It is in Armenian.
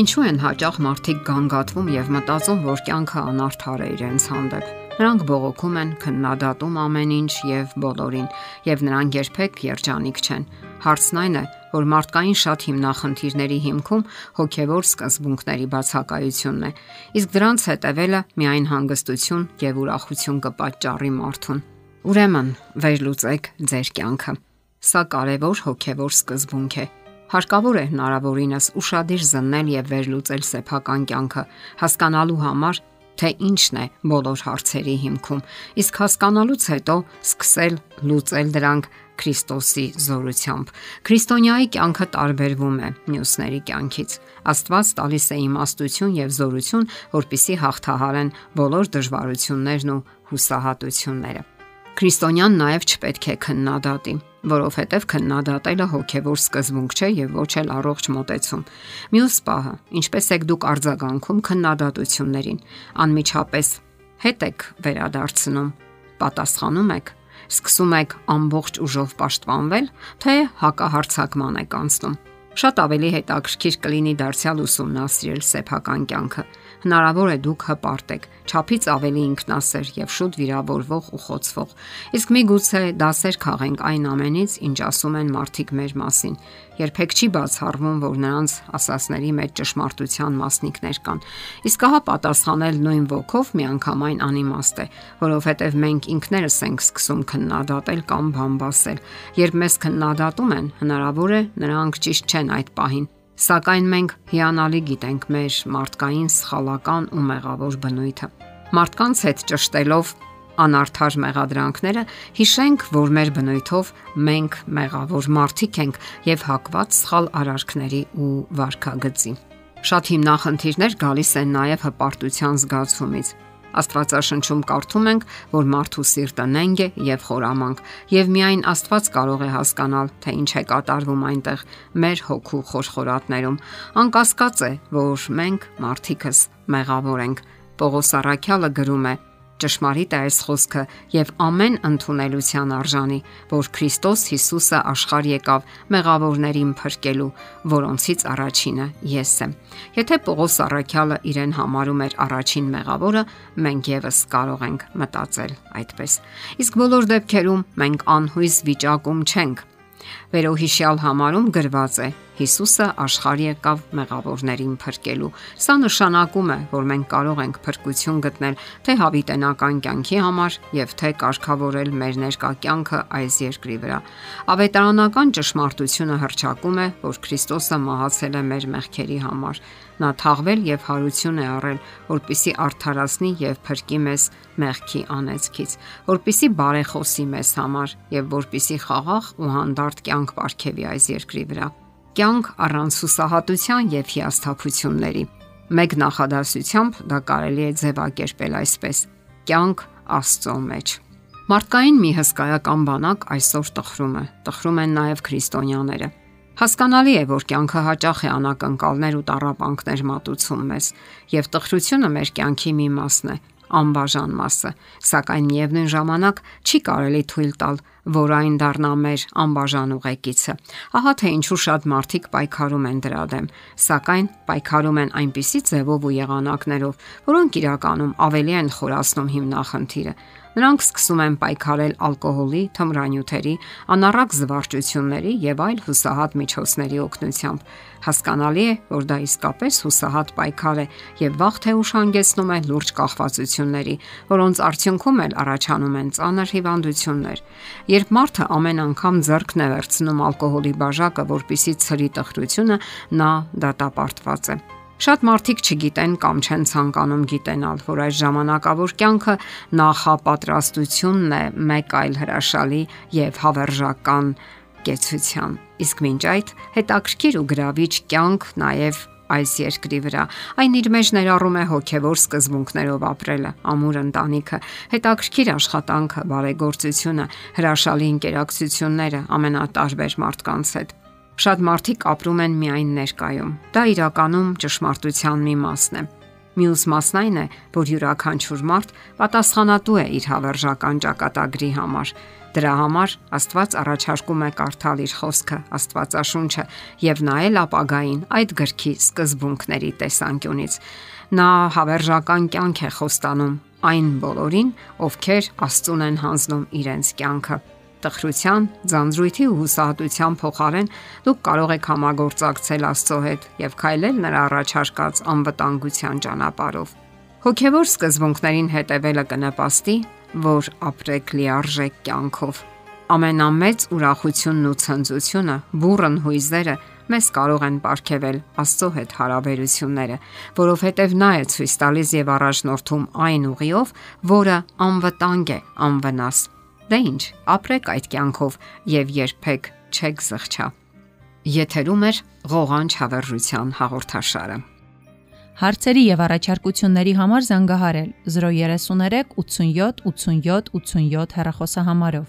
Ինչու են հաճախ մարդիկ գանգատվում եւ մտածում, որ կյանքը անարդար է իրենց հանդեպ։ Նրանք բողոքում են, քննադատում ամեն ինչ եւ բոլորին, եւ նրանք երբեք երջանիկ չեն։ Հարցն այն է, որ մարդկային շատ հիմնախնդիրների հիմքում հոգեվոր սկզբունքների բացակայությունն է, իսկ դրանց հետևելը միայն հանգստություն եւ ուրախություն կպատճառի մարդուն։ Ուրեմն, վերլուծեք ձեր կյանքը։ Սա կարևոր հոգեվոր սկզբունք է Հարկավոր է հնարավորինս ուրشادիր զննել եւ վերլուծել սեփական կյանքը, հասկանալու համար, թե ինչն է բոլոր հարցերի հիմքում, իսկ հասկանալուց հետո սկսել լուծել դրանք Քրիստոսի զորությամբ։ Քրիստոնյայի կյանքը տարբերվում է մյուսների կյանքից։ Աստված տալիս է իմաստություն եւ զորություն, որպիսի հաղթահարեն բոլոր դժվարություններն ու հուսահատությունները։ Քրիստոնյան նաև չպետք է քննադատի որովհետև քննադատելը հոգևոր սկզբունք չէ եւ ոչ էլ առողջ մոտեցում։ Մյուս պահը, ինչպես եք դուք արձագանքում քննադատություններին, անմիջապես հետ եք վերադարձնում, պատասխանում եք, սկսում եք ամբողջ ուժով պաշտպանվել, թե հակահարցակման եք անցնում։ Շատ ավելի հետաքրքիր կլինի դարձյալ ուսումնասիրել սեփական կյանքը հնարավոր է դուք հպարտեք, ճափից ավելի ինքնասեր եւ շուտ վիրավորվող ու խոցվող։ Իսկ միգուցե դասեր քաղենք այն ամենից, ինչ ասում են մարդիկ մեր մասին։ Երբեք չի բացառվում, որ նրանց ասասների մեջ ճշմարտության մասնիկներ կան։ Իսկ ահա պատասխանել նույն ոգով միանգամայն անիմաստ է, որովհետև մենք ինքներս ենք սկսում քննադատել կամ բամբասել։ Երբ մեզ քննադատում են, հնարավոր է նրանք ճիշտ չեն այդ պահին Սակայն մենք հիանալի գիտենք մեր մարդկային սխալական ու մեղավոր բնույթը։ Մարդկանց հետ ճշտելով անարդար մեղադրանքները, հիշենք, որ մեր բնույթով մենք մեղավոր մարդիկ ենք եւ հակված սխալ արարքների ու վարքագծի։ Շատ հիմնախնդիրներ գալիս են նաև հպարտության զգացումից։ Աստվածաշնչում կարդում ենք, որ մարդու սիրտը նենգ է եւ խորամանկ, եւ միայն Աստված կարող է հասկանալ, թե ինչ է կատարվում այնտեղ մեր հոգու խորխորատներում։ Անկասկած է, որ մենք մարդիկս մեղավոր ենք։ Պողոս Արաքյալը գրում է. Ճշմարիտ է այս խոսքը եւ ամեն ընդունելության արժանի, որ Քրիստոս Հիսուսը աշխարհ եկավ մեղավորներին փրկելու, որոնցից առաջինը ես եմ։ Եթե Պողոս Առաքյալը իրեն համարում էր առաջին մեղավորը, մենք եւս կարող ենք մտածել այդպես։ Իսկ բոլոր դեպքերում մենք անհույս վիճակում չենք Վերոհիշյալ համարում գրված է. Հիսուսը աշխարհ եկավ մեղավորներին փրկելու։ Սա նշանակում է, որ մենք կարող ենք փրկություն գտնել թե հավիտենական կյանքի համար եւ թե կարգավորել մեր ներկա կյանքը այս երկրի վրա։ Ավետարանական ճշմարտությունը հրճակում է, որ Քրիստոսը մահացել է մեր մեղքերի համար Նա թաղվել եւ հարություն է առել, որpիսի արդարացնի եւ փրկի մեզ մեղքի անեծքից, որpիսի բարեխոսի մեզ համար եւ որpիսի խաղաղ ու հանդարտ կյանք ապարգևի այս երկրի վրա։ Կյանք առանց հուսահատության եւ հիասթափությունների։ Մեկ նախադասությամբ դա կարելի է ձևակերպել այսպես. կյանք Աստծո մեջ։ Մարդկային մի հսկայական բանակ այսօր տխրում է։ Տխրում են նաև քրիստոնյաները։ Հասկանալի է, որ կյանքը հաճախ է անակնկալներ ու տարապանքներ մատուցում մեզ, եւ տխրությունը մեր կյանքի մի մասն է, անբաժան մասը, սակայն միևնույն ժամանակ չի կարելի թույլ տալ, որ այն դառնա մեր անբաժան ուղեկիցը։ Ահա թե ինչու շատ մարդիկ պայքարում են դրա դեմ, սակայն պայքարում են այնպիսի ձևով ու եղանակներով, որոնք իրականում ավելի են խորացնում հիմնախնդիրը։ Նրանք սկսում են պայքարել ալկոհոլի, թմրանյութերի, անառակ զվարճությունների եւ այլ հուսահատ միջոցների օգնությամբ։ Հասկանալի է, որ դա իսկապես հուսահատ պայքար է եւ վաղ թե ուշ հանգեցնում է լուրջ կախվածությունների, որոնց արդյունքում էլ առաջանում են ծանր հիվանդություններ։ Երբ մարդը ամեն անգամ ձեռքն է վերցնում ալկոհոլի բաժակը, որpիսի ցրի տխրությունը, նա դատապարտված է։ Շատ մարդիկ չգիտեն կամ չեն ցանկանում գիտենալ, որ այս ժամանակավոր կյանքը նախապատրաստությունն է մեկ այլ հրաշալի եւ հավերժական կեցության։ Իսկ մինչ այդ հետաքրքիր ու գրավիչ կյանք նաեւ այս երկրի վրա։ Այն իր մեջ ներառում է հոգևոր սկզբունքներով ապրելը, ամուր ընտանիքը, հետաքրքիր աշխատանքը, բարեգործությունը, հրաշալի ինտերակցիաները ամենատարբեր մարդկանց հետ։ Շատ մարդիկ ապրում են միայն ներկայում։ Դա իրականում ճշմարտության մի մասն է։ Մյուս մասն այն է, որ յուրաքանչյուր մարդ պատասխանատու է իր հավերժական ճակատագրի համար։ Դրա համար Աստված առաջարկում է կարդալ իր խոսքը, Աստվածաշունչը եւ նայել ապագային այդ գրքի սկզբունքների տեսանկյունից։ Նա հավերժական կյանք է խոստանում այն բոլորին, ովքեր Աստծուն են հանձնում իրենց կյանքը տխրության, ձանձրույթի ու հուսահատության փոխարեն դուք կարող եք համագործակցել Աստծո հետ եւ քայլել նրա առաջարկած անվտանգության ճանապարհով։ Հոգևոր սկզբունքներին հետևելը կնպաստի, որ ապրեք լիարժեք կյանքով։ Ամենամեծ ուրախությունն ու ցնծությունը, բուրըն հույզերը մեզ կարող են ապարգևել Աստծո հետ հարաբերությունները, որովհետև նա է ցույց տալիս եւ առաջնորդում այն ուղիով, որը անվտանգ է, անվնաս։ Դե ի՞նչ, ապրեք այդ կյանքով եւ երբեք չեք զղջա։ Եթերում է ղողանջ հավերժության հաղորդաշարը։ Հարցերի եւ առաջարկությունների համար զանգահարել 033 87 87 87 հեռախոսահամարով։